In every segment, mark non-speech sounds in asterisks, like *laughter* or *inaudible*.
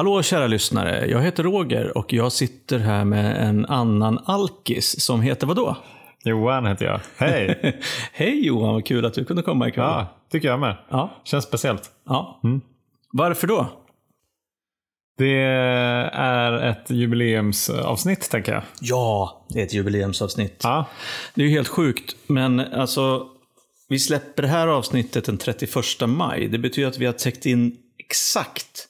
Hallå kära lyssnare, jag heter Roger och jag sitter här med en annan alkis som heter vadå? Johan heter jag. Hej! *laughs* Hej Johan, vad kul att du kunde komma ikväll. ja, tycker jag med. Ja. Känns speciellt. ja. Mm. Varför då? Det är ett jubileumsavsnitt, tänker jag. Ja, det är ett jubileumsavsnitt. Ja, Det är ju helt sjukt, men alltså vi släpper det här avsnittet den 31 maj. Det betyder att vi har täckt in exakt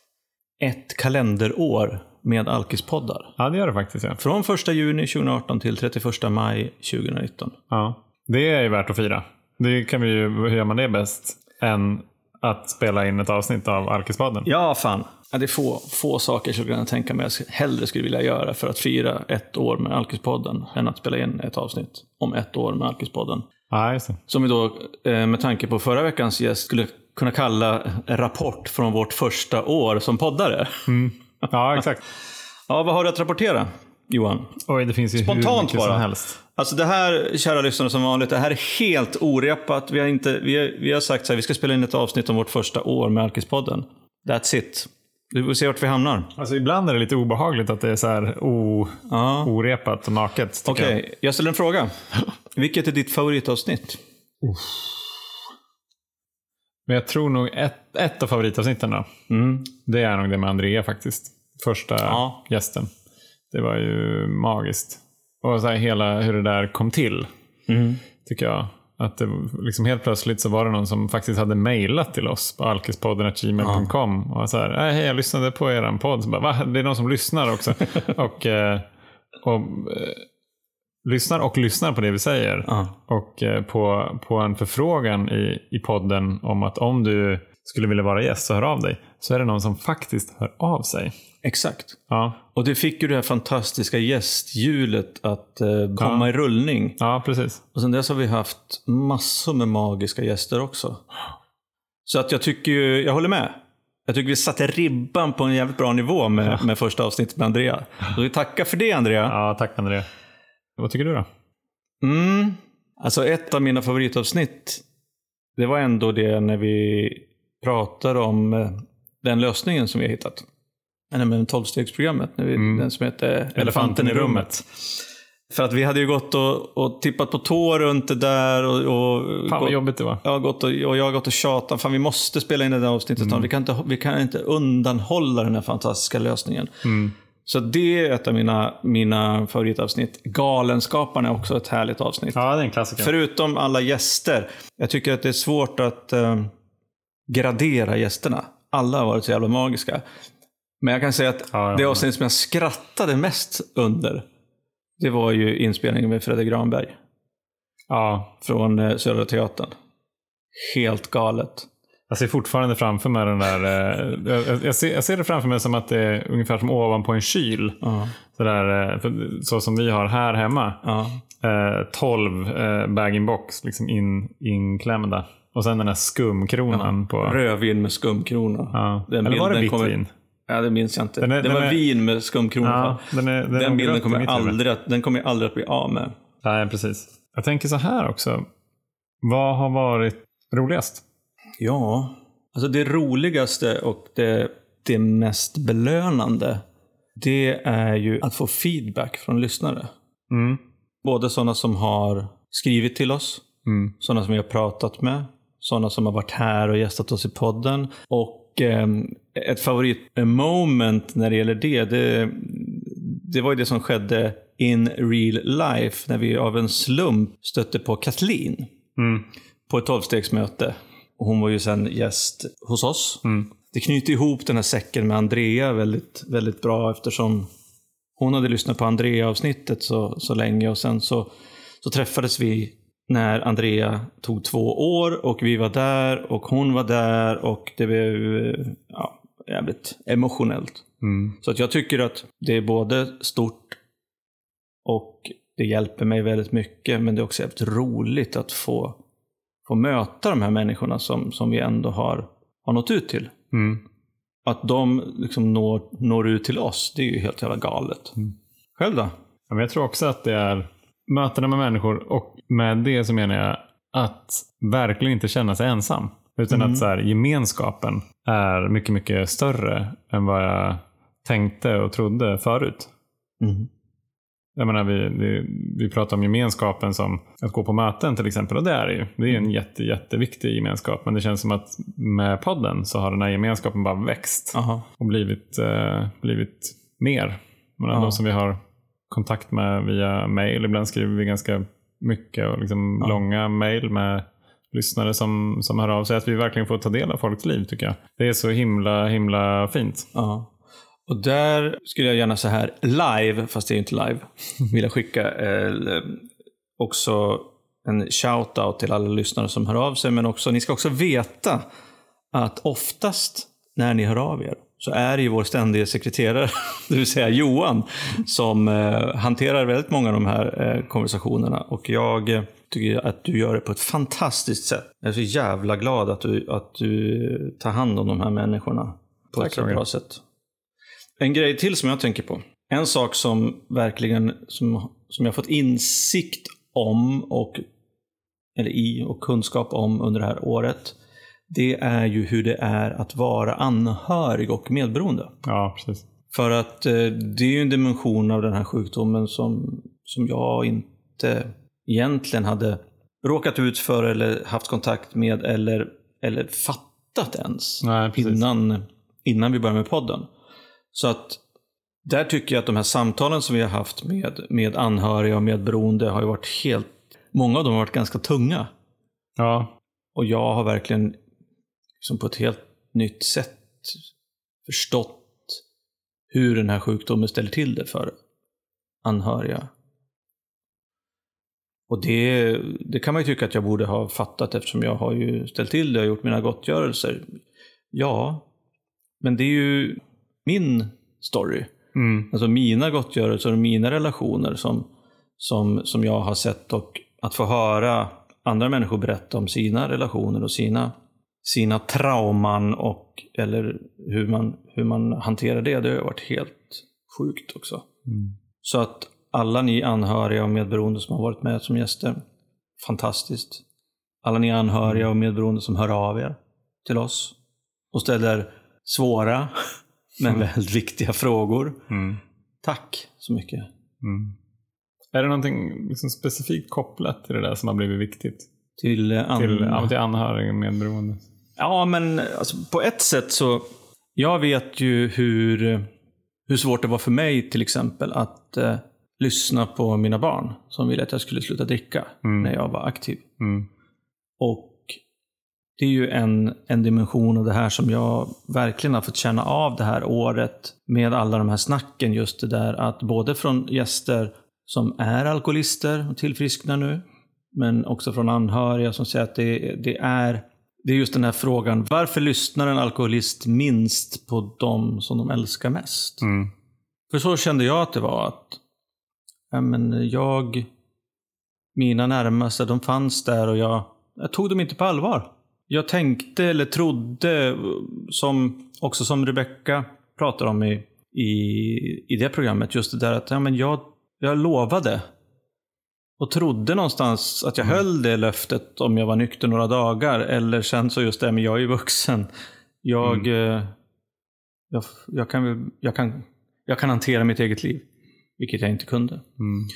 ett kalenderår med Alkispoddar. ja det gör det faktiskt. Ja. Från 1 juni 2018 till 31 maj 2019. Ja. Det är ju värt att fira. Det kan vi ju, hur gör man det bäst än att spela in ett avsnitt av Alkispodden? Ja, fan. Ja, det är få, få saker som jag kan tänka mig jag hellre skulle vilja göra för att fira ett år med Alkispodden än att spela in ett avsnitt om ett år med Alkispodden. Ja, just det. Som vi då, eh, med tanke på förra veckans gäst, skulle kunna kalla rapport från vårt första år som poddare. Ja, exakt. *laughs* Ja, vad har du att rapportera, Johan? Oj, det finns ju hur Spontant mycket bara. som helst. Alltså det här, kära lyssnare, som vanligt, det här är helt orepat. Vi har, inte, vi har, vi har sagt så här, vi ska spela in ett avsnitt om vårt första år med Alkispodden. That's it. Vi får se vart vi hamnar. Alltså, ibland är det lite obehagligt att det är så här o, Ja. orepat och naket. Okej, jag. jag ställer en fråga. Vilket är ditt favoritavsnitt? Men jag tror nog ett, ett av favoritavsnitten då. Mm. Det är nog det med Andrea faktiskt. Första Ja. gästen. Det var ju magiskt. Och så här, hela hur det där kom till. Mm. Tycker jag. Att det, liksom helt plötsligt så var det någon som faktiskt hade mejlat till oss på alkispodden.gmail.com. Och så här, "Äh, hej jag lyssnade på er podd. Så bara, Va? Det är någon som lyssnar också. *laughs* och, eh, och eh, lyssnar och lyssnar på det vi säger. Ja. Och eh, på, på en förfrågan i, i podden om att om du skulle vilja vara gäst så hör av dig. Så är det någon som faktiskt hör av sig. Exakt. Ja, Och det fick ju det här fantastiska gästhjulet att eh, komma i rullning. ja precis. Och sen dess har vi haft massor med magiska gäster också. Så att jag tycker ju, jag håller med. Jag tycker vi satte ribban på en jävligt bra nivå med, med första avsnittet med Andrea. Så vi tackar för det Andrea. Ja, tack André. Vad tycker du då? Mm. Alltså ett av mina favoritavsnitt, det var ändå det när vi pratar om eh, den lösningen som vi har hittat. Nej, men 12-stegsprogrammet, när vi- Mm. den som heter Elefanten i rummet. För att vi hade ju gått och, och tippat på tå runt det där och, och Fan vad gått, jobbigt det var. jag har gått och, och jag har gått och tjatat. Fan, vi måste spela in det där avsnittet snart. Vi, kan inte, vi kan inte undanhålla den här fantastiska lösningen. Mm. Så det är ett av mina, mina favoritavsnitt. Galenskaparna är också ett härligt avsnitt. Ja, det är en klassiker. Förutom alla gäster. Jag tycker att det är svårt att eh, gradera gästerna. Alla har varit så jävla magiska. Men jag kan säga att Ja, ja, det avsnitt som jag skrattade mest under, det var ju inspelningen med Fredrik Granberg Ja, från eh, Södra Teatern. Helt galet. Jag ser fortfarande framför mig den där... eh, Jag, jag, ser, jag ser det framför mig som att det är ungefär som ovanpå en kyl. Ja. Så, där, eh, så som vi har här hemma. Ja. Eh, 12 eh, bag-in-box liksom in, inklämda. Och sen den här skumkronan på... Rödvin med skumkrona. Ja. Den Eller var det vitt vin? Ja, det minns jag inte. Är- det var är- vin med skumkrona. Ja, den, är, den, den bilden kommer jag, aldrig, att- den kommer jag aldrig att bli av med. Nej, precis. Jag tänker så här också. Vad har varit roligast? Ja, alltså det roligaste och det, det mest belönande, det är ju att få feedback från lyssnare. Mm. Både sådana som har skrivit till oss, Mm. sådana som vi har pratat med, sådana som har varit här och gästat oss i podden. Och eh, ett favoritmoment när det gäller det, det, det var ju det som skedde in real life när vi av en slump stötte på Kathleen Mm. på ett tolvstegsmöte. Och hon var ju sen gäst hos oss. Mm. Det knyter ihop den här säcken med Andrea väldigt, väldigt bra eftersom hon hade lyssnat på Andrea-avsnittet så, så länge och sen så, så träffades vi när Andrea tog två år och vi var där och hon var där och det blev ja, jävligt emotionellt. Mm. Så att jag tycker att det är både stort och det hjälper mig väldigt mycket men det är också jävligt roligt att få, få möta de här människorna som, som vi ändå har, har nått ut till. Mm. Att de liksom når, når ut till oss, det är ju helt jävla galet. Själv då? Ja, men jag tror också att det är mötena med människor och med det så menar jag att verkligen inte känna sig ensam. Utan Mm. att så här, gemenskapen är mycket, mycket större än vad jag tänkte och trodde förut. Mm. Jag menar, vi, vi, vi pratar om gemenskapen som att gå på möten till exempel. Och det är det ju. Det är en jätte, jätteviktig gemenskap. Men det känns som att med podden så har den här gemenskapen bara växt. Aha. Och blivit, eh, blivit mer. Men Ja. De som vi har kontakt med via mail. Ibland skriver vi ganska mycket och liksom Ja. långa mail med lyssnare som, som hör av sig. Att vi verkligen får ta del av folks liv tycker jag. Det är så himla, himla fint. Ja. Och där skulle jag gärna så här live, fast det är inte live, *laughs* vilja skicka eh, också en shout-out till alla lyssnare som hör av sig. Men också, ni ska också veta att oftast när ni hör av er så är det ju vår ständiga sekreterare, *laughs* det vill säga Johan, som eh, hanterar väldigt många av de här eh, konversationerna. Och jag eh, tycker att du gör det på ett fantastiskt sätt. Jag är så jävla glad att du, att du tar hand om de här människorna på Tack, ett så bra sätt. En grej till som jag tänker på. En sak som verkligen som, som jag fått insikt om och eller i och kunskap om under det här året. Det är ju hur det är att vara anhörig och medberoende. Ja, precis. För att eh, det är ju en dimension av den här sjukdomen som, som jag inte egentligen hade råkat ut för eller haft kontakt med eller, eller fattat ens Nej, innan, innan vi började med podden. Så att där tycker jag att de här samtalen som vi har haft med, med anhöriga och medberoende har ju varit helt, många av dem har varit ganska tunga. Ja, Och jag har verkligen liksom på ett helt nytt sätt förstått hur den här sjukdomen ställer till det för anhöriga. Och det, det kan man ju tycka att jag borde ha fattat eftersom jag har ju ställt till det och gjort mina gottgörelser. Ja, men det är ju min story. mm. Alltså mina gottgörelser och mina relationer som, som, som jag har sett och att få höra andra människor berätta om sina relationer och sina, sina trauman och eller hur man, hur man hanterar det, det har varit helt sjukt också. Mm. Så att alla ni anhöriga och medberoende som har varit med som gäster, fantastiskt. Alla ni anhöriga och medberoende som hör av er till oss och ställer svåra men väldigt viktiga frågor. Mm. Tack så mycket. Mm. Är det någonting liksom specifikt kopplat till det där som har blivit viktigt? Till, eh, an- Till, ja, till anhöriga medberoende? Ja, men alltså, på ett sätt så... Jag vet ju hur, hur svårt det var för mig till exempel att eh, lyssna på mina barn som ville att jag skulle sluta dricka Mm. när jag var aktiv. Mm. Och det är ju en, en dimension av det här som jag verkligen har fått känna av det här året med alla de här snacken. Just det där att både från gäster som är alkoholister och tillfrisknar nu, men också från anhöriga som säger att det, det är det är just den här frågan, varför lyssnar en alkoholist minst på dem som de älskar mest? Mm. För så kände jag att det var. att ja, men jag, Mina närmaste, de fanns där och jag, jag tog dem inte på allvar. Jag tänkte eller trodde, som, också som Rebecca pratar om i, i, i det programmet, just det där att ja, men jag, jag lovade. Och trodde någonstans att jag höll det löftet om jag var nykter några dagar. Eller sen så just det, men jag är ju vuxen. Jag, eh, jag, jag, kan, jag, kan, jag kan hantera mitt eget liv. Vilket jag inte kunde. Mm.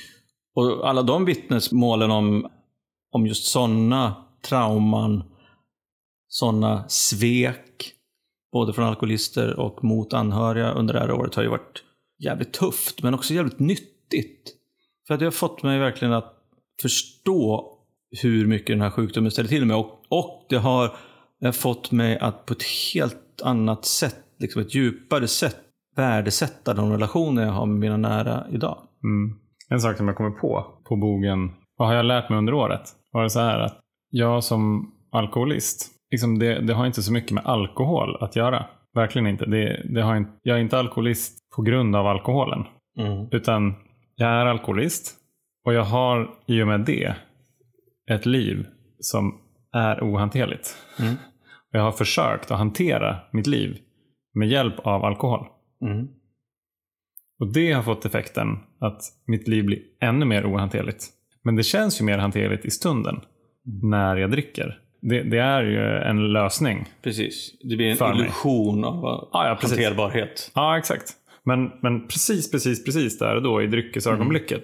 Och alla de vittnesmålen om, om just sådana trauman, sådana svek, både från alkoholister och mot anhöriga under det här året har ju varit jävligt tufft, men också jävligt nyttigt. För att det har fått mig verkligen att förstå hur mycket den här sjukdomen ställer till med. Och, och det har det har fått mig att på ett helt annat sätt, liksom ett djupare sätt, värdesätta de relationer jag har med mina nära idag. Mm. En sak som jag kommer på, på bogen, vad har jag lärt mig under året? Var det så här att jag som alkoholist, liksom det, det har inte så mycket med alkohol att göra. Verkligen inte. Det, det har inte. Jag är inte alkoholist på grund av alkoholen. Utan jag är alkoholist och jag har i och med det ett liv som är ohanterligt. Mm. Och *laughs* jag har försökt att hantera mitt liv med hjälp av alkohol. Mm. Och det har fått effekten att mitt liv blir ännu mer ohanterligt. Men det känns ju mer hanterligt i stunden när jag dricker. Det, det är ju en lösning. Precis. Det blir en För mig. illusion av Ja, ja, precis. hanterbarhet. Ja, exakt. Men, men precis, precis, precis där och då i dryckesögonblicket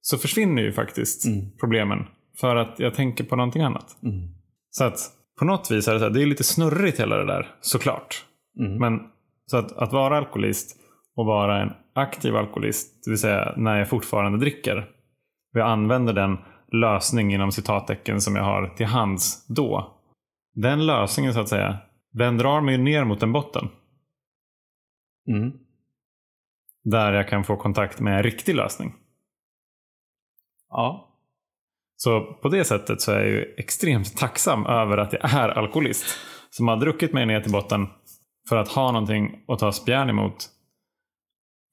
så försvinner ju faktiskt problemen. För att jag tänker på någonting annat. Så att på något vis är det, så här, det är lite snurrigt hela det där, såklart. Men så att, att vara alkoholist och vara en aktiv alkoholist, det vill säga när jag fortfarande dricker. Jag använder den lösning inom citattecken som jag har till hands då. Den lösningen så att säga, den drar mig ner mot en botten. Mm. Där jag kan få kontakt med en riktig lösning. Ja. Så på det sättet så är jag ju extremt tacksam över att jag är alkoholist. Som har druckit mig ner till botten för att ha någonting att ta spjärn emot.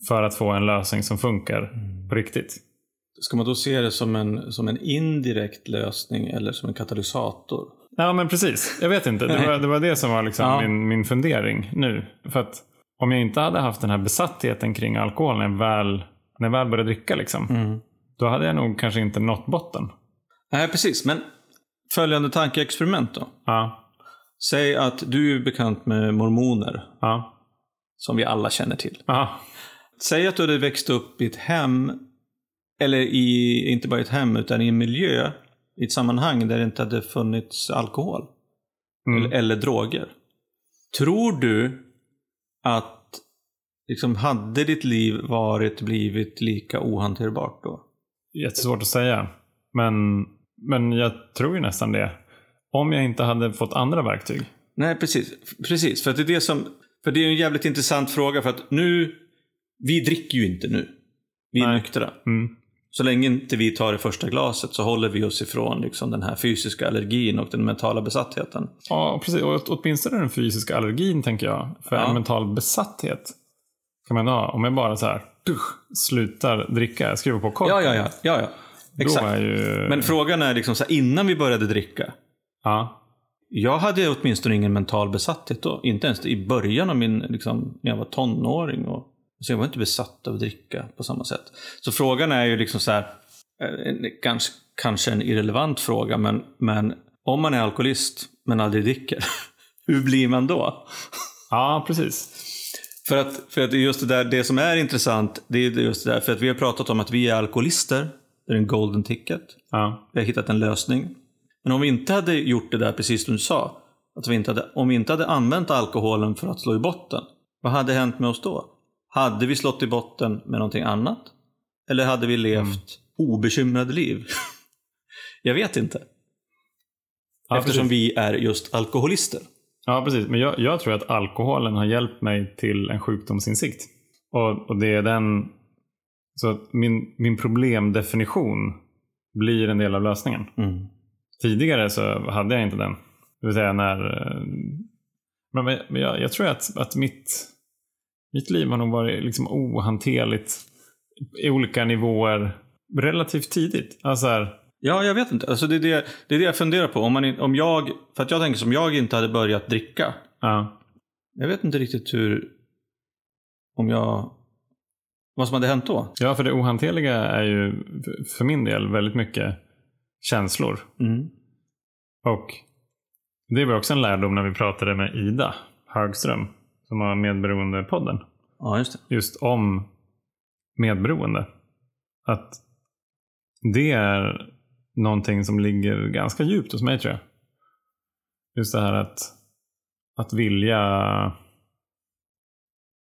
För att få en lösning som funkar på riktigt. Ska man då se det som en, som en indirekt lösning eller som en katalysator? Ja men precis, jag vet inte. Det var det, var det som var liksom Ja. min, min fundering nu. För att om jag inte hade haft den här besattheten kring alkohol när jag väl, när jag väl började dricka liksom. Mm. Då hade jag nog kanske inte nått botten. Nej, precis. Men följande tankeexperiment då. Ja, Säg att du är bekant med mormoner, ja, som vi alla känner till. Säg att du hade växt upp i ett hem, eller i, inte bara i ett hem, utan i en miljö, i ett sammanhang där det inte hade funnits alkohol. Mm. Eller, eller droger. Tror du att, liksom, hade ditt liv varit, blivit lika ohanterbart då? Jättesvårt att säga. Men, men jag tror ju nästan det. Om jag inte hade fått andra verktyg. Nej, precis. Precis, för det är det som... För det är en jävligt intressant fråga för att nu... Vi dricker ju inte nu. Vi är Nej. nyktra. Mm. Så länge inte vi tar det första glaset så håller vi oss ifrån liksom, den här fysiska allergin och den mentala besattheten. Ja, precis. Och åt- åtminstone den fysiska allergin tänker jag. För Ja. en mental besatthet kan man ha. Om jag bara så här slutar dricka, skriver på korken. Ja, ja, ja. ja, ja. Exakt. ju... Men frågan är liksom så här, innan vi började dricka. Ja. Jag hade åtminstone ingen mental besatthet då. Inte ens i början av min, liksom, när jag var tonåring. Och, så jag var inte besatt av att dricka på samma sätt. Så frågan är ju liksom så här, eh, kanske, kanske en irrelevant fråga, men, men om man är alkoholist men aldrig dricker, *laughs* hur blir man då? ja, precis. För att, för att just det där, det som är intressant, det är just det där, för att vi har pratat om att vi är alkoholister. Det är en golden ticket. Ja. Vi har hittat en lösning. Men om vi inte hade gjort det där precis som du sa, att vi inte hade, om vi inte hade använt alkoholen för att slå i botten, vad hade hänt med oss då? Hade vi slått i botten med någonting annat? Eller hade vi levt obekymrade liv? *laughs* Jag vet inte. Ja, Eftersom precis. vi är just alkoholister. Ja, precis. Men jag, jag tror att alkoholen har hjälpt mig till en sjukdomsinsikt. Och, och det är den... Så att min, min problemdefinition blir en del av lösningen. Mm. Tidigare så hade jag inte den. Det vill säga när... eh, men jag, jag tror att, att mitt, mitt liv har nog varit liksom ohanterligt i olika nivåer relativt tidigt. Alltså här, Ja, jag vet inte. Alltså det, är det, det är det jag funderar på. Om, man, om jag, för att jag tänker som jag inte hade börjat dricka. ja, Jag vet inte riktigt hur... Om jag... Vad som hade hänt då. ja, för det ohanterliga är ju för min del väldigt mycket känslor. Mm. Och det var också en lärdom när vi pratade med Ida Högström som har Medberoendepodden. Ja, just det. Just om medberoende. Att det är någonting som ligger ganska djupt hos mig tror jag. Just det här att, att vilja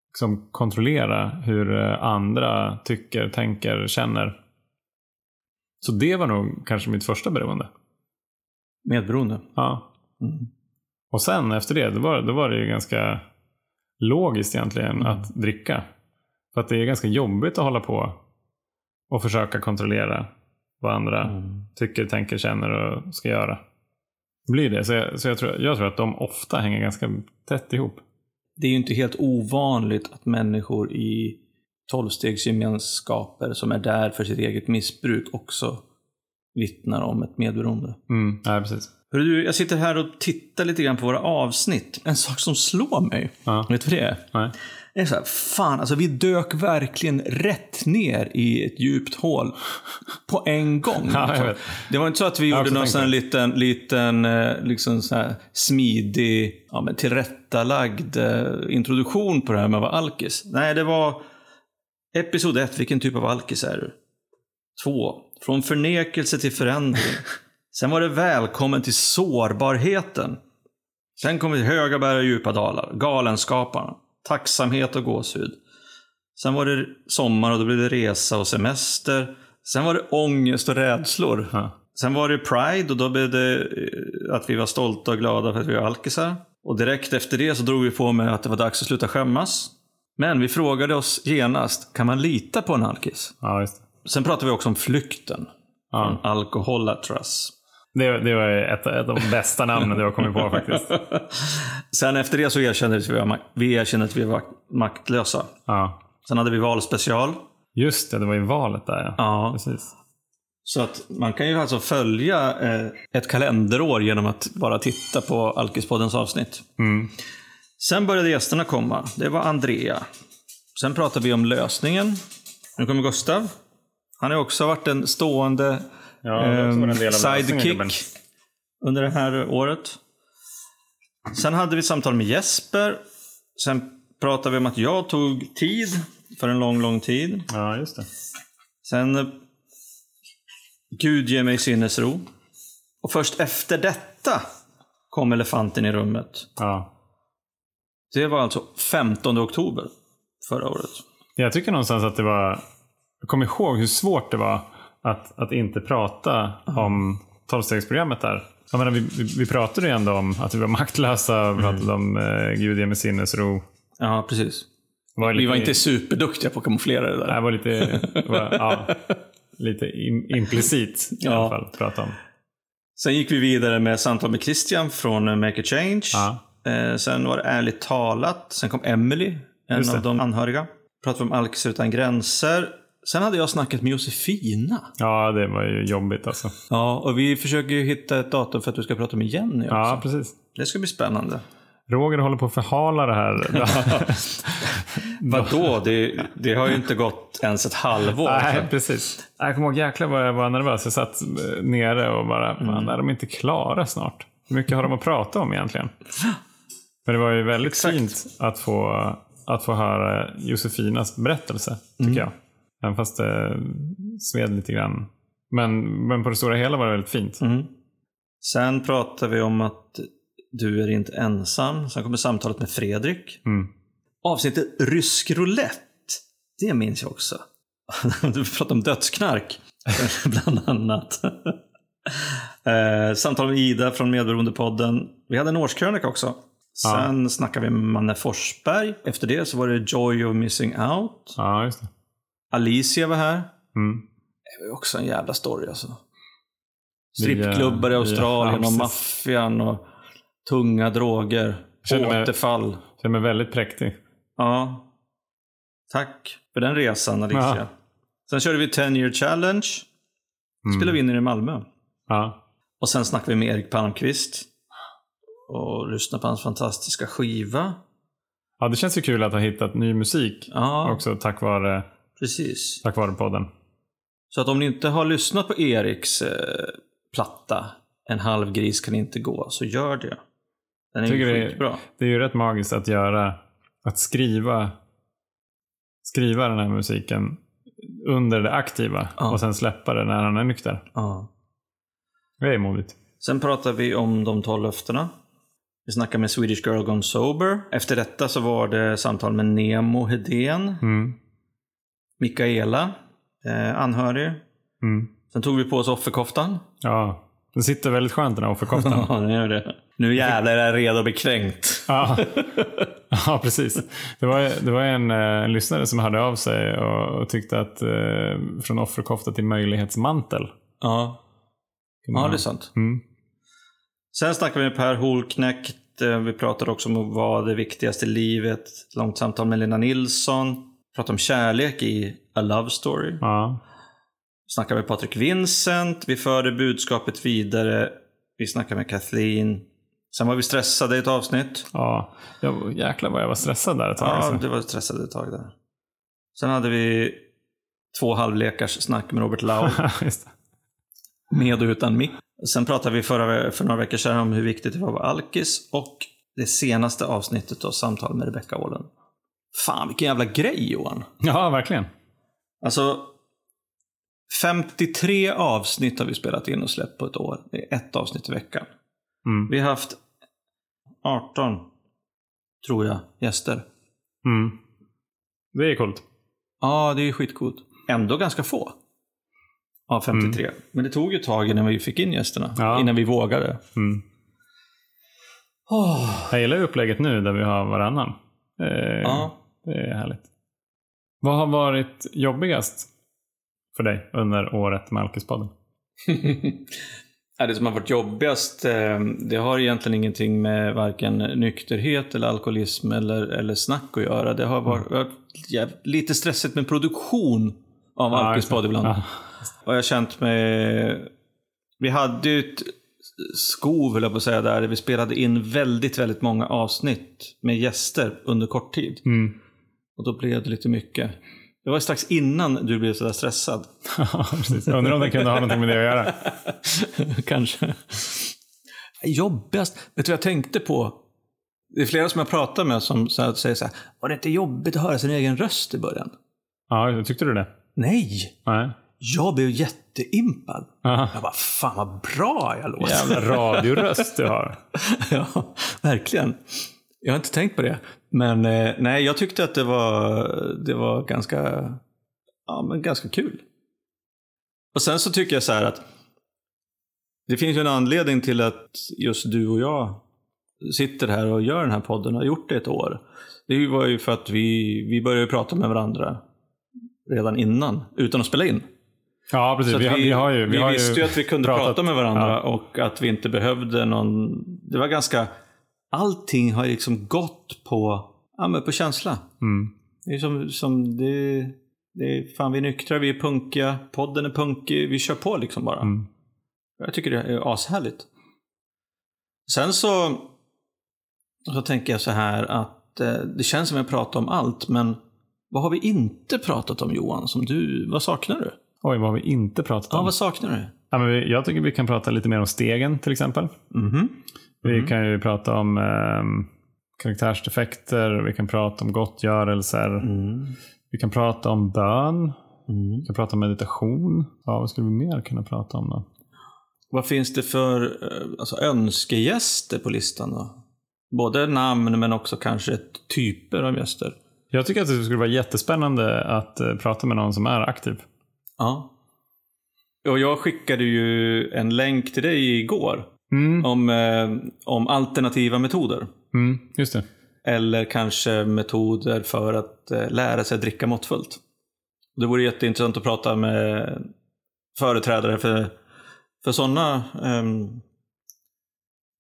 liksom kontrollera hur andra tycker, tänker, känner. Så det var nog kanske mitt första beroende. Medberoende. Ja. Mm. Och sen efter det, då var, då var det ju ganska logiskt egentligen Mm. att dricka. För att det är ganska jobbigt att hålla på och försöka kontrollera vad andra Mm. tycker, tänker, känner och ska göra. Blir det. Så, jag, så jag, tror, jag tror att de ofta hänger ganska tätt ihop. Det är ju inte helt ovanligt att människor i tolvstegsgemenskaper som är där för sitt eget missbruk också vittnar om ett medberoende. Mm, nej, precis. Hörru jag sitter här och tittar lite grann på våra avsnitt. En sak som slår mig, Ja. vet du vad det är? Nej. Det är så här, fan alltså vi dök verkligen rätt ner i ett djupt hål på en gång. *laughs* Ja, jag. Det var inte så att vi har gjorde någon sån liten, liten eh, liksom så här smidig, ja, men tillrättalagd eh, introduktion på det här med att vara alkis. Nej, det var, Episod 1. Vilken typ av alkis är du? 2. Från förnekelse till förändring. *laughs* Sen var det välkommen till sårbarheten. Sen kom vi till höga berg och djupa dalar. Galenskaparna. Tacksamhet och gåshud. Sen var det sommar och då blev det resa och semester. Sen var det ångest och rädslor. Sen var det Pride och då blev det eh, att vi var stolta och glada för att vi var alkisar. Och direkt efter det så drog vi på med att det var dags att sluta skämmas. Men vi frågade oss genast, kan man lita på en alkis? Ja. Sen pratade vi också om flykten. Ja. Alkoholatras. Det, det var ett, ett av de bästa namnen du har kommit på faktiskt. *laughs* Sen efter det så erkände vi att vi erkände att vi var maktlösa. Ja. Sen hade vi valspecial. Just det, det var ju valet där ja. Ja. Precis. Så att man kan ju alltså följa eh, ett kalenderår genom att bara titta på Alkispoddens avsnitt. Mm. Sen började gästerna komma. Det var Andrea. Sen pratade vi om lösningen. Nu kommer Gustav. Han har också varit en stående Ja, lösningen, sidekick gubben. under det här året. Sen hade vi samtal med Jesper. Sen pratade vi om att jag tog tid för en lång, lång tid. Ja, just det. Sen eh, Gud ge mig sinnesro. Och först efter detta kom elefanten i rummet. Ja. Det var alltså 15 oktober förra året. Jag tycker någonstans att det var... Jag kommer ihåg hur svårt det var att, att inte prata om tolvstegsprogrammet där. Jag menar, vi, vi, vi pratade ju ändå om att vi var maktlösa, vi pratade om eh, Gud ge mig sinnesro. Ja, precis. Det var Vi lite- var inte superduktiga på att kamouflera det Det där. var lite, det var, ja, *laughs* lite im, implicit i Ja. alla fall. att Prata om. Sen gick vi vidare med samtal med Christian från eh, Make a Change. Ja. Eh, sen var det Ärligt talat. Sen kom Emily, en det. av de anhöriga. Pratade vi om Alkis utan gränser. Sen hade jag snackat med Josefina. ja, det var ju jobbigt alltså. Ja, och vi försöker ju hitta ett datum för att du ska prata med Jenny också. Ja, precis. Det ska bli spännande. Roger håller på att förhala det här. *laughs* *laughs* Vadå? Det, det har ju inte gått ens ett halvår. Nej, precis. Jag kommer ihåg jäklar vad jag var nervös. Jag satt eh, nere och bara, Mm. är de inte klara snart? Hur mycket har de att prata om egentligen? Men det var ju väldigt Exakt. fint att få, att få höra Josefinas berättelse, tycker Mm. jag. Även fast det sved lite grann. Men, men på det stora hela var det väldigt fint. Mm. Sen pratar vi om att du är inte ensam. Sen kommer samtalet med Fredrik. Mm. Avsnittet Rysk roulette. Det minns jag också. *laughs* Du pratade om dödsknark, *laughs* bland annat. *laughs* eh, samtal med Ida från Medberoendepodden. Vi hade en årskrönika också. Sen snackade vi med Manne Forsberg. Efter det så var det Joy of Missing Out. Ja, just det. Alicia var här. Mm. Det var också en jävla story alltså. Strippklubbar i Australien ja, och maffian och tunga droger. Känner mig- Återfall. Känner mig väldigt präktig. Ja. Tack för den resan Alicia. Ja. Sen körde vi 10 year challenge. Mm. Spelade vi in i Malmö. Ja. Och sen snackade vi med Erik Palmqvist. Och lyssnade på hans fantastiska skiva. ja, det känns ju kul att ha hittat ny musik. Ja, Också tack vare, precis. tack vare podden. Så att om ni inte har lyssnat på Eriks eh, platta En halv gris kan inte gå, så gör det. Den är Tycker ju det skitbra. Det är ju rätt magiskt att göra, att skriva, skriva den här musiken under det aktiva Ja. och sen släppa det när han är nykter. Ja. Det är modigt. Sen pratar vi om de tolv löftena. Vi snackar med Swedish Girl Gone Sober. Efter detta så var det samtal med Nemo Hedén, Mm. Mikaela, eh, anhörig. Mm. Sen tog vi på oss offerkoftan. Ja, den sitter väldigt skönt den här offerkoftan. *laughs* Ja, den gör det. Nu jävlar är jag redo att bli kränkt. *laughs* ja. ja, precis. Det var, det var en, eh, en lyssnare som hörde av sig och, och tyckte att eh, från offerkofta till möjlighetsmantel. Ja, ja det är sant. Mm. Sen snackade vi med Per Holknekt. Eh, Vi pratade också om vad det viktigaste i livet. Ett långt samtal med Lena Nilsson. Vi pratade om kärlek i A Love Story. Ja. snackade med Patrik Vincent. Vi förde budskapet vidare. Vi snackade med Kathleen. Sen var vi stressade i ett avsnitt. Ja, jag, jäklar vad jag var stressad där ett tag. Ja, alltså. det var stressade ett tag där. Sen hade vi två halvlekars snack med Robert Lau. *laughs* Med och utan mick. Sen pratade vi förra, för några veckor sedan om hur viktigt det var att vara alkis. Och det senaste avsnittet då, samtal med Rebecca Åhlen. Fan vilken jävla grej Johan. Ja, verkligen. Alltså, 53 avsnitt har vi spelat in och släppt på ett år. Det är ett avsnitt i veckan. Mm. Vi har haft 18, tror jag, gäster. Mm. Det är coolt. Ja, det är skitcoolt. Ändå ganska få. Av 53. Men det tog ju ett tag innan vi fick in gästerna. Ja. Innan vi vågade. Mm. Åh. Jag gillar upplägget nu där vi har varannan. Eh, Ja. Det är härligt. Vad har varit jobbigast för dig under året med Alkispodden? *laughs* Det som har varit jobbigast, eh, det har egentligen ingenting med varken nykterhet eller alkoholism eller, eller snack att göra. Det har varit, jäv- lite stressigt med produktion av Ja, Alkispodd ibland. Ja. Och jag har känt mig... Vi hade ju ett skov, höll jag på att säga, där vi spelade in väldigt, väldigt många avsnitt med gäster under kort tid. Mm. Och då blev det lite mycket. Det var strax innan du blev sådär stressad. *laughs* Ja, precis. Jag undrar om det kunde ha någonting med det att göra. *laughs* Kanske. Jobbigast? Vet du vad jag tänkte på? Det är flera som jag pratar med som så här, säger så här. Var det inte jobbigt att höra sin egen röst i början? Ja, tyckte du det? Nej! Nej. Jag blev jätteimpad. Aha. Jag bara, fan vad bra jag låter. Jävla radioröst du har. *laughs* ja, verkligen. Jag har inte tänkt på det. Men eh, nej, jag tyckte att det var, det var ganska, ja, men ganska kul. Och sen så tycker jag så här att det finns ju en anledning till att just du och jag sitter här och gör den här podden och har gjort det ett år. Det var ju för att vi, vi började prata med varandra redan innan, utan att spela in. Ja, precis. Vi, vi, har ju, vi har visste ju att vi kunde pratat- prata med varandra Ja. och att vi inte behövde någon... Det var ganska... Allting har liksom gått på, ja, men på känsla. Mm. Det är som, som det, det är, fan vi är nyktra, vi är punkiga, podden är punkig, vi kör på liksom bara. Mm. Jag tycker det är ashärligt. Sen så, så tänker jag så här att eh, det känns som jag pratar om allt, men vad har vi inte pratat om Johan? Som du, vad saknar du? Oj, vad har vi inte pratat Ja, om? vad saknar du? Ja, men jag tycker vi kan prata lite mer om stegen till exempel. Mhm. Vi kan ju prata om eh, karaktärsdefekter, vi kan prata om gottgörelser, Mm. vi kan prata om bön, Mm. vi kan prata om meditation. Ja, vad skulle vi mer kunna prata om då? Vad finns det för eh, alltså, önskegäster på listan då? Både namn men också kanske typer av gäster. Jag tycker att det skulle vara jättespännande att eh, prata med någon som är aktiv. Ja. Och jag skickade ju en länk till dig igår Mm, om, eh, om alternativa metoder. mm, just det. Eller kanske metoder för att eh, lära sig att dricka måttfullt. Det vore jätteintressant att prata med företrädare för, för sådana ehm,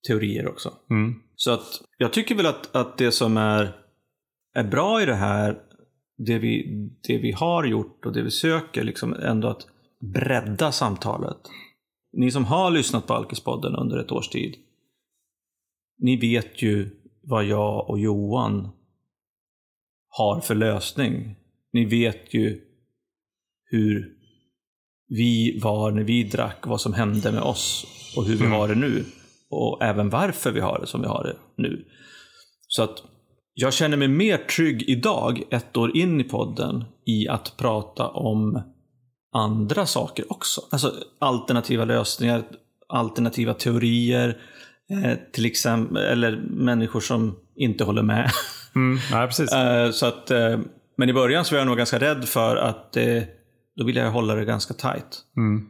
teorier också. Mm. Så att jag tycker väl att, att det som är, är bra i det här, det vi, det vi har gjort och det vi söker, liksom ändå att bredda samtalet. Ni som har lyssnat på Alkispodden under ett års tid, ni vet ju vad jag och Johan har för lösning. Ni vet ju hur vi var när vi drack, vad som hände med oss och hur vi Mm. har det nu. Och även varför vi har det som vi har det nu. Så att jag känner mig mer trygg idag, ett år in i podden, i att prata om andra saker också. Alltså alternativa lösningar, alternativa teorier, eh, till exempel, eller människor som inte håller med. *laughs* Mm. Nej, precis. Eh, så att, eh, men i början så var jag nog ganska rädd för att eh, då vill jag hålla det ganska tight. Mm.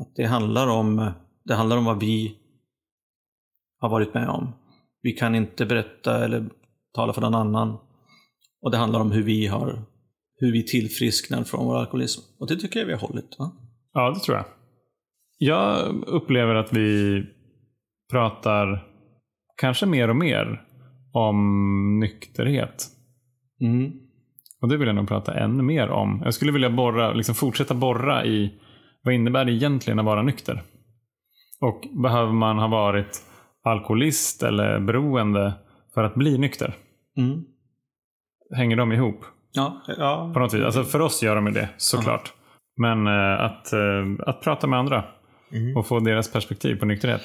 Att det, handlar om, det handlar om vad vi har varit med om. Vi kan inte berätta eller tala för någon annan. Och det handlar om hur vi har hur vi tillfrisknar från vår alkoholism. Och det tycker jag vi har hållit. Va? Ja, det tror jag. Jag upplever att vi pratar kanske mer och mer om nykterhet. Mm. Och det vill jag nog prata ännu mer om. Jag skulle vilja borra, liksom fortsätta borra i vad innebär det egentligen att vara nykter? Och behöver man ha varit alkoholist eller beroende för att bli nykter? Mm. Hänger de ihop Ja, ja. på något vis? Alltså för oss gör de ju det såklart. Men eh, att, eh, att prata med andra Mm. och få deras perspektiv på nykterhet.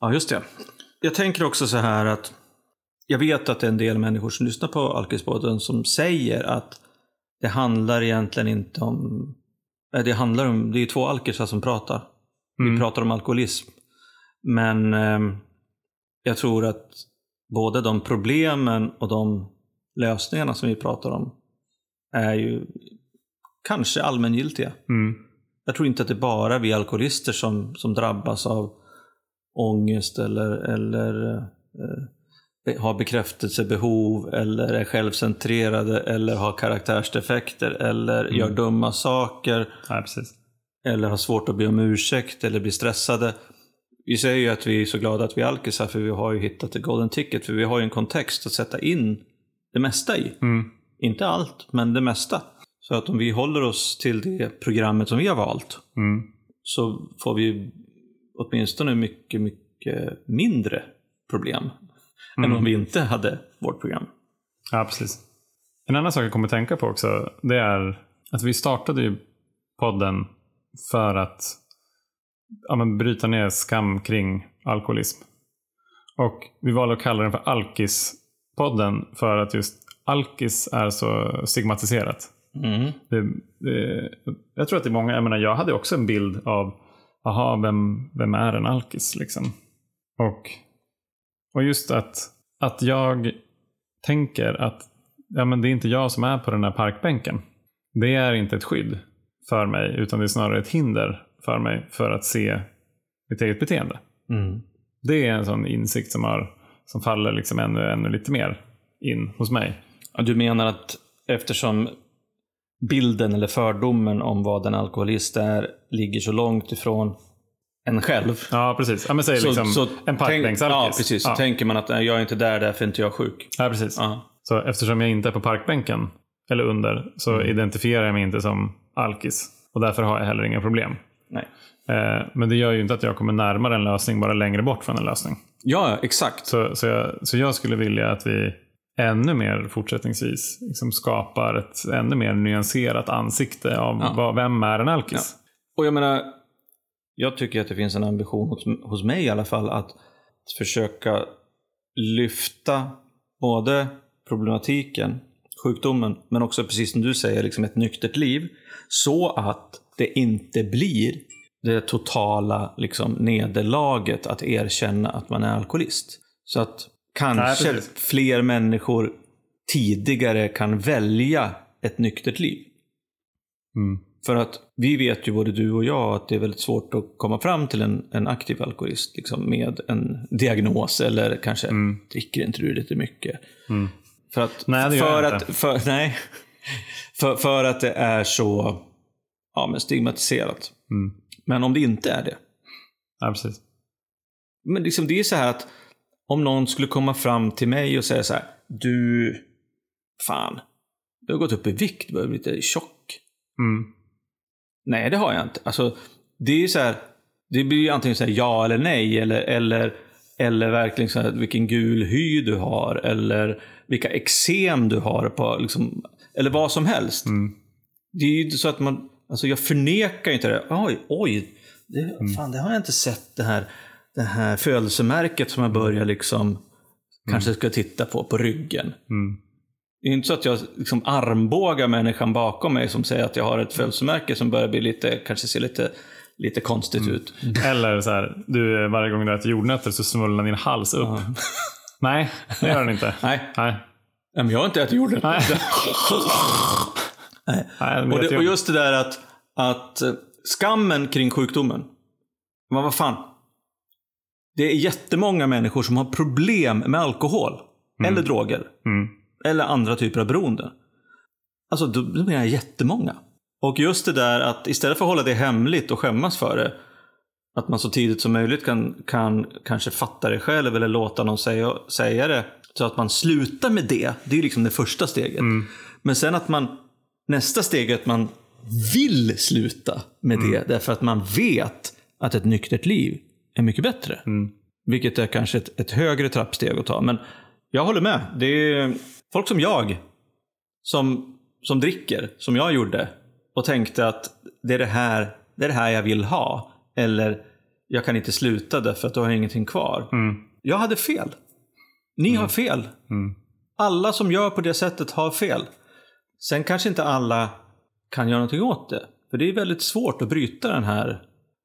ja, just det. Jag tänker också så här att jag vet att det är en del människor som lyssnar på Alkispodden som säger att det handlar egentligen inte om... eh, Det handlar om, det är två alkisar som pratar. Vi pratar om alkoholism. Men ehm, jag tror att både de problemen och de lösningarna som vi pratar om är ju kanske allmängiltiga. Mm. Jag tror inte att det är bara vi alkoholister som, som drabbas av ångest eller, eller eh, har bekräftelsebehov eller är självcentrerade eller har karaktärsdefekter eller gör dumma saker Ja, eller har svårt att be om ursäkt eller blir stressade. Vi säger ju att vi är så glada att vi är alkisar för vi har ju hittat ett golden ticket för vi har ju en kontext att sätta in det mesta i. Mm. Inte allt, men det mesta. Så att om vi håller oss till det programmet som vi har valt Mm. så får vi åtminstone mycket, mycket mindre problem än om vi inte hade vårt program. Ja, precis. En annan sak jag kommer att tänka på också, det är att vi startade ju podden för att ja, men bryta ner skam kring alkoholism. Och vi valde att kalla den för Alkis-podden för att just alkis är så stigmatiserat. Mm. Det, det, jag tror att det är många, jag menar jag hade också en bild av, aha, vem, vem är en alkis liksom? Och, och just att, att jag tänker att ja, men det är inte jag som är på den här parkbänken. Det är inte ett skydd för mig, utan det är snarare ett hinder för mig för att se mitt eget beteende. Mm. Det är en sån insikt som, har, som faller liksom ännu, ännu lite mer in hos mig. Ja, Du menar att eftersom bilden eller fördomen om vad en alkoholist är ligger så långt ifrån en själv. Ja, precis. Ja, men säg liksom en tänk, parkbänksalkis. Ja, precis. Så Ja. tänker man att jag är inte där, därför är inte jag sjuk. Ja, precis. Ja. Så eftersom jag inte är på parkbänken, eller under, så Mm. identifierar jag mig inte som alkis. Och därför har jag heller inga problem. Nej. Eh, men det gör ju inte att jag kommer närmare en lösning, bara längre bort från en lösning. Ja, exakt. Så, så, jag, så jag skulle vilja att vi ännu mer fortsättningsvis liksom skapar ett ännu mer nyanserat ansikte av Ja. vad, vem är en alkis. Och jag menar, jag tycker att det finns en ambition hos, hos mig i alla fall att försöka lyfta både problematiken, sjukdomen, men också precis som du säger, liksom ett nyktert liv. Så att det inte blir det totala liksom, nederlaget att erkänna att man är alkoholist. Så att kanske Nej, fler människor tidigare kan välja ett nyktert liv. Mm. För att vi vet ju både du och jag att det är väldigt svårt att komma fram till en, en aktiv alkoholist liksom med en diagnos eller kanske dricker inte du lite mycket. Mm. För att, Nej, det gör för jag att, inte. för, *laughs* nej, för, för att det är så ja, men stigmatiserat. Mm. Men om det inte är det. Ja, precis. Men liksom det är så här att om någon skulle komma fram till mig och säga så här. Du, fan, du har gått upp i vikt, du börjar bli lite tjock. Mm. Nej, det har jag inte. Alltså, det är ju så här, det blir ju antingen så här ja eller nej, eller, eller, eller verkligen så här, vilken gul hy du har, eller vilka eksem du har, på, liksom, eller vad som helst. Mm. Det är ju inte så att man, alltså jag förnekar ju inte det. Oj, oj, det, fan, det har jag inte sett det här, det här födelsemärket som jag börjar liksom, kanske ska titta på, på ryggen. Mm. Det är inte så att jag liksom armbågar människan bakom mig som säger att jag har ett födelsemärke som börjar bli lite, kanske ser lite, lite konstigt ut. *laughs* Eller så här, du, varje gång du äter jordnötter så svullnar din hals upp. *laughs* Nej, det gör den inte. Nej. Nej. Men jag har inte ätit jorden. *laughs* Nej. Nej, och, det, och just det där att, att eh, skammen kring sjukdomen. Men vad fan. Det är jättemånga människor som har problem med alkohol. Eller droger. Mm. Eller andra typer av beroende. Alltså, då, menar jag jättemånga. Och just det där att istället för att hålla det hemligt och skämmas för det. Att man så tidigt som möjligt kan, kan kanske fatta det själv eller låta någon säga, säga det. Så att man slutar med det. Det är ju liksom det första steget. Men sen att man, nästa steg är att man vill sluta med det. Därför att man vet att ett nyktert liv är mycket bättre. Vilket är kanske ett, ett högre trappsteg att ta. Men jag håller med. Det är folk som jag som, som dricker, som jag gjorde och tänkte att det är det, här, det är det här jag vill ha. Eller jag kan inte sluta därför att då har jag ingenting kvar. Jag hade fel. Ni har fel. Alla som gör på det sättet har fel. Sen kanske inte alla kan göra någonting åt det. För det är väldigt svårt att bryta den här,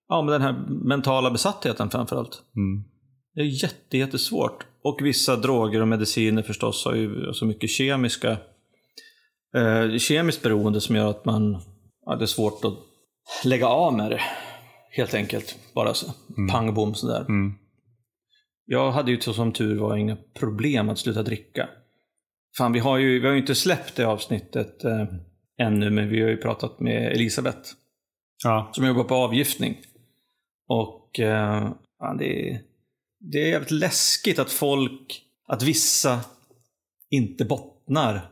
ja, men den här mentala besattheten framförallt. Mm. Det är jätte, jättesvårt. Och vissa droger och mediciner förstås har ju så mycket kemiska, eh, kemiskt beroende som gör att man, ja, det är svårt att lägga av med det. Helt enkelt. Bara så, pang bom sådär. Mm. Jag hade ju som tur var inga problem att sluta dricka. Fan, vi har ju, vi har ju inte släppt det avsnittet eh, ännu, men vi har ju pratat med Elisabeth Ja. som jobbar på avgiftning. Och eh, fan, det, är, det är jävligt läskigt att folk, att vissa inte bottnar.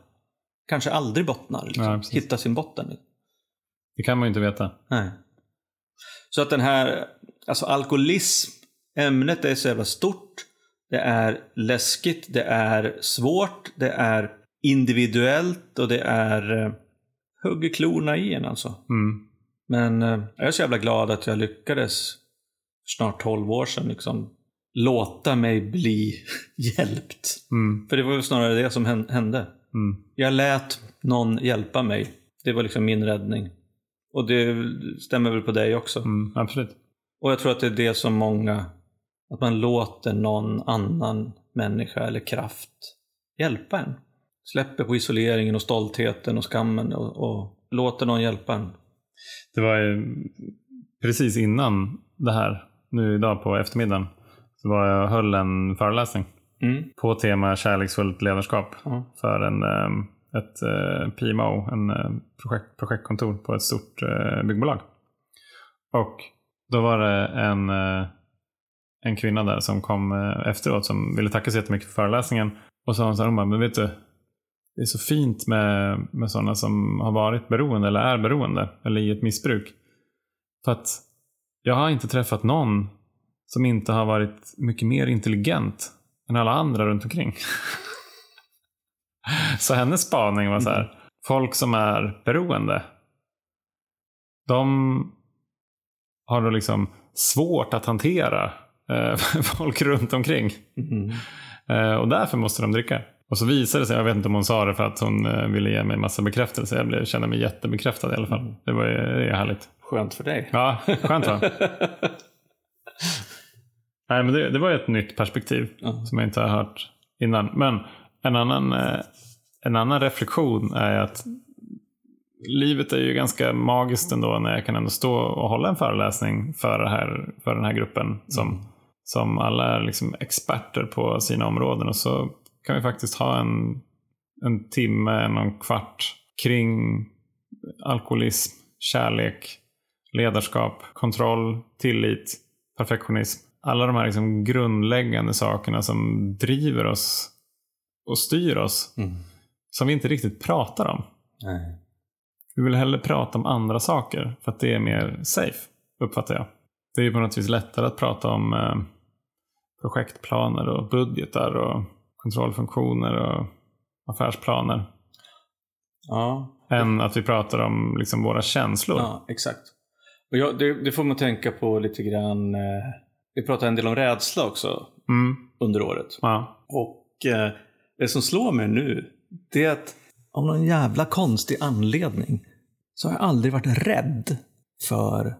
Kanske aldrig bottnar. Liksom. Ja. Hittar sin botten. Det kan man ju inte veta. Nej. Så att den här, alltså alkoholism, ämnet är så jävla stort. Det är läskigt, det är svårt, det är individuellt och det är eh, hugger klorna i en alltså. Mm. Men eh, jag är så jävla glad att jag lyckades snart 12 år sedan liksom låta mig bli *laughs* hjälpt. Mm. För det var snarare det som hän- hände. Mm. Jag lät någon hjälpa mig. Det var liksom min räddning. Och det stämmer väl på dig också. Mm. Absolut. Och jag tror att det är det som många, att man låter någon annan människa eller kraft hjälpa en. Släpper på isoleringen och stoltheten och skammen och, och låter någon hjälpa en. Det var ju precis innan det här, nu idag på eftermiddagen, så var jag höll en föreläsning Mm. på tema kärleksfullt ledarskap Ja. för en, eh, ett eh, PMO, en eh, projekt, projektkontor på ett stort byggbolag. Och då var det en, en kvinna där som kom eh, efteråt som ville tacka så jättemycket för föreläsningen. Och så sa hon så här, hon bara, men vet du, det är så fint med, med sådana som har varit beroende eller är beroende eller i ett missbruk. För att jag har inte träffat någon som inte har varit mycket mer intelligent än alla andra runt omkring. *laughs* så hennes spaning var så här, folk som är beroende, de har då liksom svårt att hantera eh, *laughs* folk runt omkring. Mm. Eh, och därför måste de dricka. Och så visade det sig, jag vet inte om hon sa det för att hon eh, ville ge mig massa bekräftelse. Jag blev, kände mig jättebekräftad i alla fall. Det var det är härligt. Skönt för dig. Ja, skönt va? *laughs* Nej, men det, det var ett nytt perspektiv Ja. som jag inte har hört innan. Men en annan, eh, en annan reflektion är att livet är ju ganska magiskt ändå när jag kan ändå stå och hålla en föreläsning för, här, för den här gruppen som, som alla är liksom experter på sina områden och så kan vi faktiskt ha en, en timme, en kvart kring alkoholism, kärlek, ledarskap, kontroll, tillit, perfektionism. Alla de här liksom grundläggande sakerna som driver oss och styr oss Mm. som vi inte riktigt pratar om. Nej. Vi vill hellre prata om andra saker för att det är mer safe, uppfattar jag. Det är ju på något vis lättare att prata om eh, projektplaner och budgetar och kontrollfunktioner och affärsplaner Ja, än att vi pratar om liksom våra känslor. ja exakt. Och jag, det, det får man tänka på lite grann. Eh, vi pratade en del om rädsla också Mm, under året. ja. Och eh, det som slår mig nu, det är att av någon jävla konstig anledning så har jag aldrig varit rädd för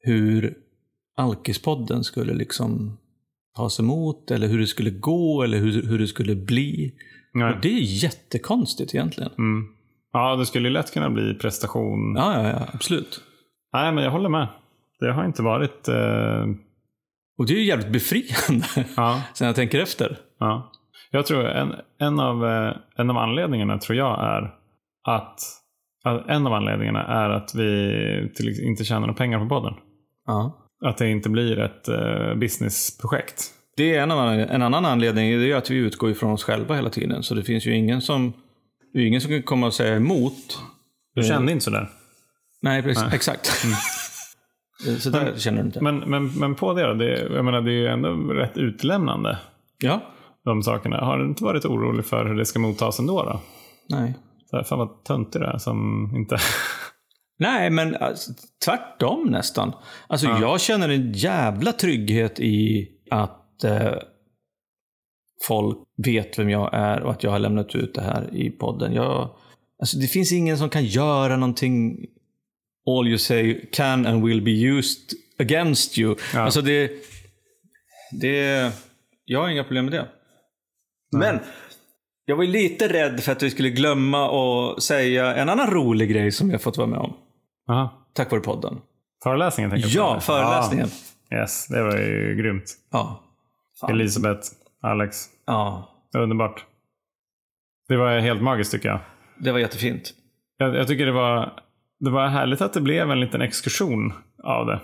hur Alkispodden skulle liksom tas emot eller hur det skulle gå eller hur, hur det skulle bli. Nej. Och det är jättekonstigt egentligen. Mm. ja, det skulle lätt kunna bli prestation. Ja, ja, ja, absolut. Nej, men jag håller med. Det har inte varit... Eh, Och det är ju jävligt befriande ja, *laughs* sen jag tänker efter. ja. Jag tror en, en, av, eh, en av anledningarna tror jag är att att en av anledningarna är att vi till, inte tjänar några pengar på podden. Ja. Att det inte blir ett eh, businessprojekt. Det är en, annan, en annan anledning, det är att vi utgår ifrån oss själva hela tiden. Så det finns ju ingen som, det är ingen som kan komma och säga emot. Du kände inte sådär? Nej, precis, exakt. *laughs* så där känner du inte. Men, men, men på det då? Det, jag menar, det är ju ändå rätt utlämnande. Ja, De sakerna. Har du inte varit orolig för hur det ska mottas ändå? Då? nej. Så här, fan vad töntig du är som inte... *laughs* Nej, men alltså, tvärtom nästan. Alltså, jag känner en jävla trygghet i att eh, folk vet vem jag är och att jag har lämnat ut det här i podden. Jag, Alltså det finns ingen som kan göra någonting all you say can and will be used against you. Ja. Alltså det, det... Jag har inga problem med det. Men jag var ju lite rädd för att vi skulle glömma att säga en annan rolig grej som jag fått vara med om. Aha. Tack vare podden. Föreläsningen tänker jag. Ja, föreläsningen. Ja. Yes, det var ju grymt. Ja. Fan. Elisabeth, Alex. Ja, Underbart. Det var helt magiskt tycker jag. det var jättefint. Jag, jag tycker det var, det var härligt att det blev en liten exkursion av det.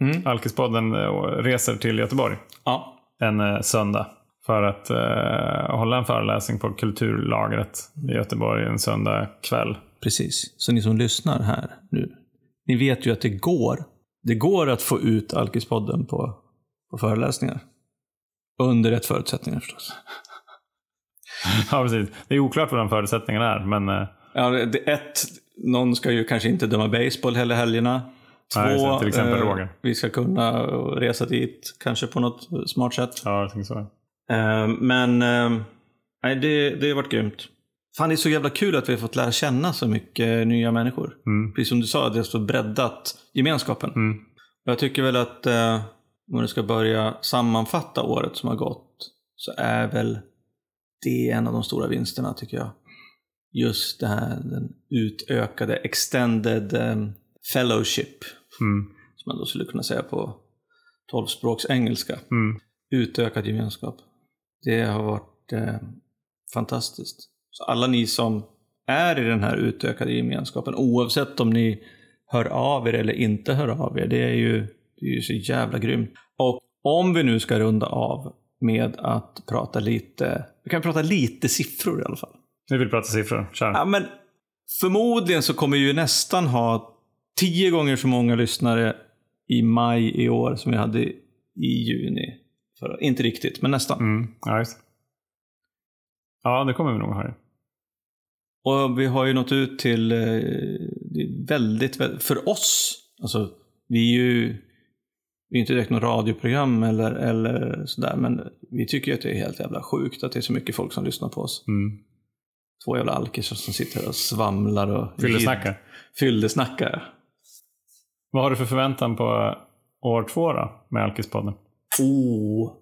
Mm. Alkispodden eh, reser till Göteborg Ja. en eh, söndag för att eh, hålla en föreläsning på Kulturlagret i Göteborg en söndag kväll. Precis. Så ni som lyssnar här nu, ni vet ju att det går. Det går att få ut Alkispodden på, på föreläsningar. Under rätt förutsättningar förstås. *laughs* Ja, precis. Det är oklart vad de förutsättningarna är, men eh, Ja, det, ett, någon ska ju kanske inte döma baseball hela helgerna. Två, Nej. Till exempel eh, Roger. vi ska kunna resa dit, kanske på något smart sätt. ja, jag tänker så. Eh, men eh, det, det har varit grymt. Fan, det är så jävla kul att vi har fått lära känna så mycket nya människor. Mm. Precis som du sa, det har så breddat gemenskapen. Mm. Jag tycker väl att eh, om man ska börja sammanfatta året som har gått så är väl det en av de stora vinsterna tycker jag. Just det här den utökade extended eh, fellowship Mm. som man då skulle kunna säga på tolvspråksengelska. Mm. Utökad gemenskap. Det har varit eh, fantastiskt. Så alla ni som är i den här utökade gemenskapen, oavsett om ni hör av er eller inte hör av er, det är ju, det är ju så jävla grymt. Och om vi nu ska runda av med att prata lite, vi kan prata lite siffror i alla fall. Vi vill prata siffror. Kör. Ja, men förmodligen så kommer vi ju nästan ha tio gånger så många lyssnare i maj i år som vi hade i juni. För, inte riktigt, men nästan. Mm. Det. Ja, det kommer vi nog ha. det. Och vi har ju nått ut till, eh, väldigt, väldigt, för oss, alltså vi är ju vi är inte direkt något radioprogram eller, eller sådär, men vi tycker ju att det är helt jävla sjukt att det är så mycket folk som lyssnar på oss. Mm. Två jävla alkisar som sitter och svamlar och Fyllesnackar. Fyllesnackar. Vad har du för förväntan på år två då, med Alkispodden? Oh.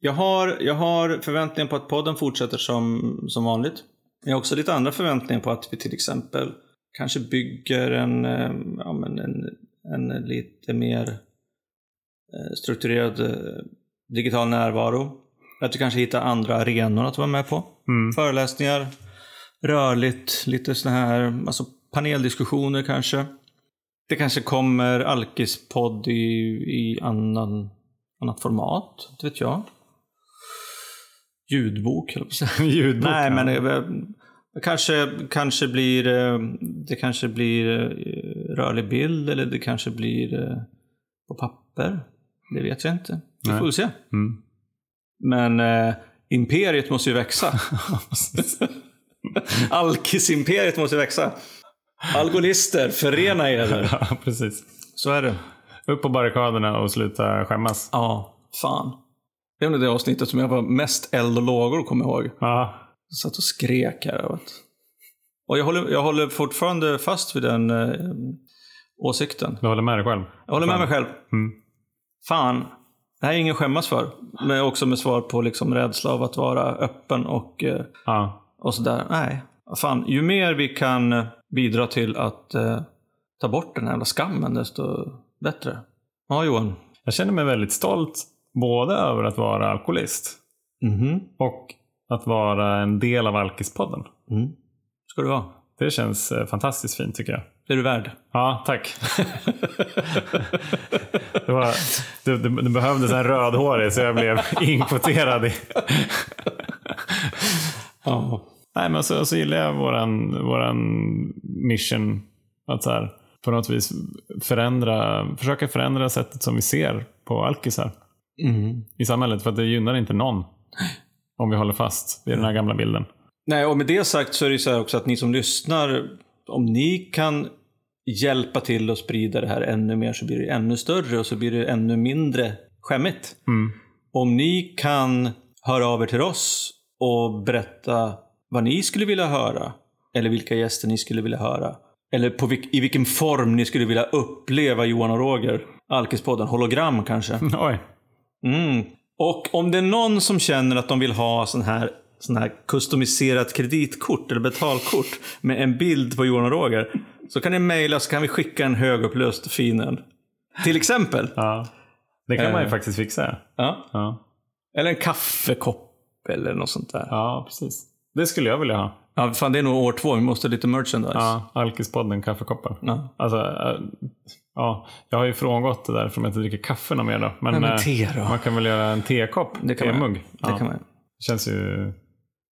Jag har, jag har förväntningar på att podden fortsätter som, som vanligt. Jag har också lite andra förväntningar på att vi till exempel kanske bygger en, eh, ja, men en, en lite mer eh, strukturerad eh, digital närvaro. Att vi kanske hittar andra arenor att vara med på. Mm. Föreläsningar, rörligt, lite sådana här alltså paneldiskussioner kanske. Det kanske kommer Alkis-podd i, i annan, annat format, inte vet jag. Ljudbok. *laughs* Ljudbok. Nej, men eh, kanske, kanske blir eh, det kanske blir eh, rörlig bild eller det kanske blir på papper. Det vet jag inte. Vi får väl se. Mm. Men eh, imperiet måste ju växa. *laughs* Alkis-imperiet måste växa. Alkoholister, förena er. *laughs* ja, precis. Så är det. Upp på barrikaderna och sluta skämmas. Ja, fan. Det är nog det avsnittet som jag var mest eld och lågor, kommer jag ihåg. Ja. Jag satt och skrek här. Vet. Och jag håller, jag håller fortfarande fast vid den eh, åsikten. Du håller med dig själv? Jag håller med mig själv. Mm. Fan, det här är ingen skämmas för. Men också med svar på liksom rädsla av att vara öppen och, eh, Ja. och sådär. Nej, fan. Ju mer vi kan bidra till att eh, ta bort den här jävla skammen, desto bättre. Ja, Johan. Jag känner mig väldigt stolt både över att vara alkoholist Mhm. och att vara en del av Alkispodden. Mm. Ska du vara. Det känns eh, fantastiskt fint tycker jag. Det är du värd. Ja, tack. det, var, det, det, det behövdes en rödhårig så jag blev inkvoterad i... Ja. Nej, men så, så gillar jag våran, våran mission. Att så här, på något vis förändra, försöka förändra sättet som vi ser på alkisar Mm. i samhället. För att det gynnar inte någon. Om vi håller fast vid den här gamla bilden. Nej, och med det sagt så är det ju så här också att ni som lyssnar, om ni kan hjälpa till att sprida det här ännu mer så blir det ännu större och så blir det ännu mindre skämmigt. Mm. Om ni kan höra av er till oss och berätta vad ni skulle vilja höra Eller vilka gäster ni skulle vilja höra. Eller på vilk, i vilken form ni skulle vilja uppleva Johan och Roger. Alkispodden, hologram kanske. *laughs* Oj. Mm. Och om det är någon som känner att de vill ha sån här, sån här customiserat kreditkort eller betalkort med en bild på Johan och Roger. Så kan ni mejla så kan vi skicka en högupplöst fin Till exempel. Ja. Det kan man ju Eh. faktiskt fixa. Ja. Ja. Eller en kaffekopp eller något sånt där. ja, precis. Det skulle jag vilja ha. Ja, fan det är nog år två. Vi måste ha lite merchandise. Ja, Alkispodden kaffekoppar. Ja. Alltså, äh, ja, jag har ju frångått det där för att jag inte dricker kaffe något mer då. Men, Nej, men äh, te då? man kan väl göra en tekopp, Det kan man temugg. Det kan man. Känns ju,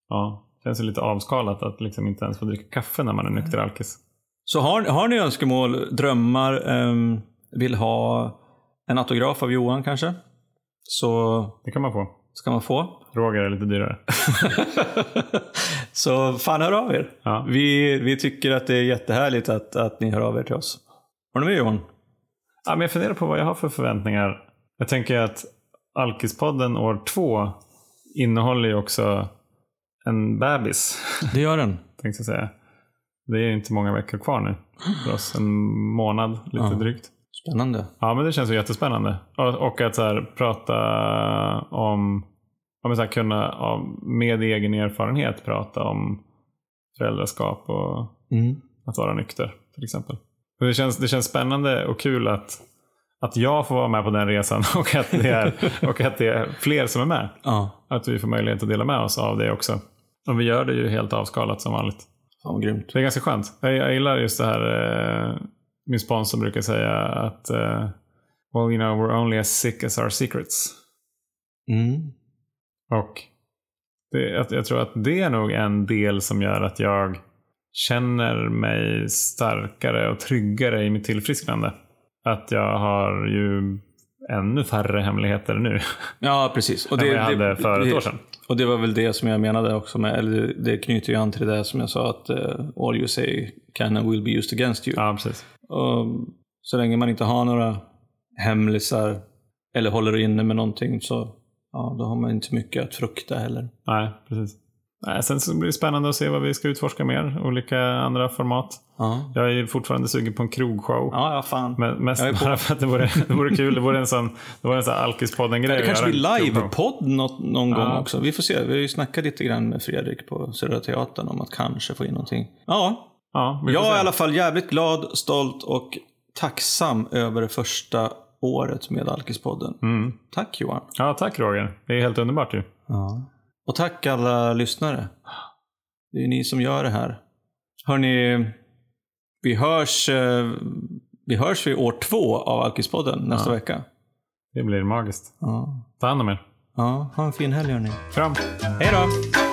ja, känns ju lite avskalat att liksom inte ens få dricka kaffe när man är nykter alkis. Så har, har ni önskemål, drömmar, ehm, vill ha en autograf av Johan kanske? Så Det kan man få. ska man få. Roger är lite dyrare. *laughs* Så fan hör av er. Ja. Vi, vi tycker att det är jättehärligt att, att ni hör av er till oss. Har du med Johan? Ja, men jag funderar på vad jag har för förväntningar. Jag tänker att Alkispodden år två innehåller ju också en bebis. Det gör den. *laughs* tänkte jag säga. Det är inte många veckor kvar nu för oss. En månad, lite Ja. drygt. Spännande. Ja, men det känns ju jättespännande. Och, att så här, prata om, om så här, kunna med egen erfarenhet prata om föräldraskap och Mm. att vara nykter till exempel. Och det, känns, det känns spännande och kul att, att jag får vara med på den resan *laughs* och att det är, och att det är fler som är med. Ja, Att vi får möjlighet att dela med oss av det också. Och vi gör det ju helt avskalat som vanligt. fan grymt. Det är ganska skönt. Jag, jag gillar just det här. Eh, min sponsor brukar säga att eh, Well, you know, we're only as sick as our secrets. Mm. Och det, jag, jag tror att det är nog en del som gör att jag känner mig starkare och tryggare i mitt tillfrisknande. Att jag har ju ännu färre hemligheter nu Ja, precis. Och *laughs* än vad jag hade för ett år sedan. Och det var väl det som jag menade också med, eller det, det knyter ju an till det som jag sa att uh, all you say can and will be used against you. Ja, precis. Och så länge man inte har några hemlisar eller håller inne med någonting så ja, då har man inte mycket att frukta heller. Nej, precis. Nej, sen så blir det spännande att se vad vi ska utforska mer. Olika andra format. Ja, Jag är fortfarande sugen på en krogshow. ja, ja fan. Men mest bara för att det vore, det vore kul. Det vore en sån, det vore en sån Alkispodden-grej. Det kanske blir livepodd någon Ja. gång också. Vi får se. Vi har ju snackat lite grann med Fredrik på Södra Teatern om att kanske få in någonting. Ja, Ja, jag är i alla fall jävligt glad, stolt och tacksam över det första året med Alkispodden. Mm. Tack Johan. Ja, tack Roger. Det är helt underbart ju. Ja. Och tack alla lyssnare. Det är ni som gör det här. Hörni, vi hörs, eh, vi hörs vid år två av Alkispodden nästa Ja. vecka. Det blir magiskt. Ja. Ta hand om er. ja, ha en fin helg hörni. Kram. Hej då!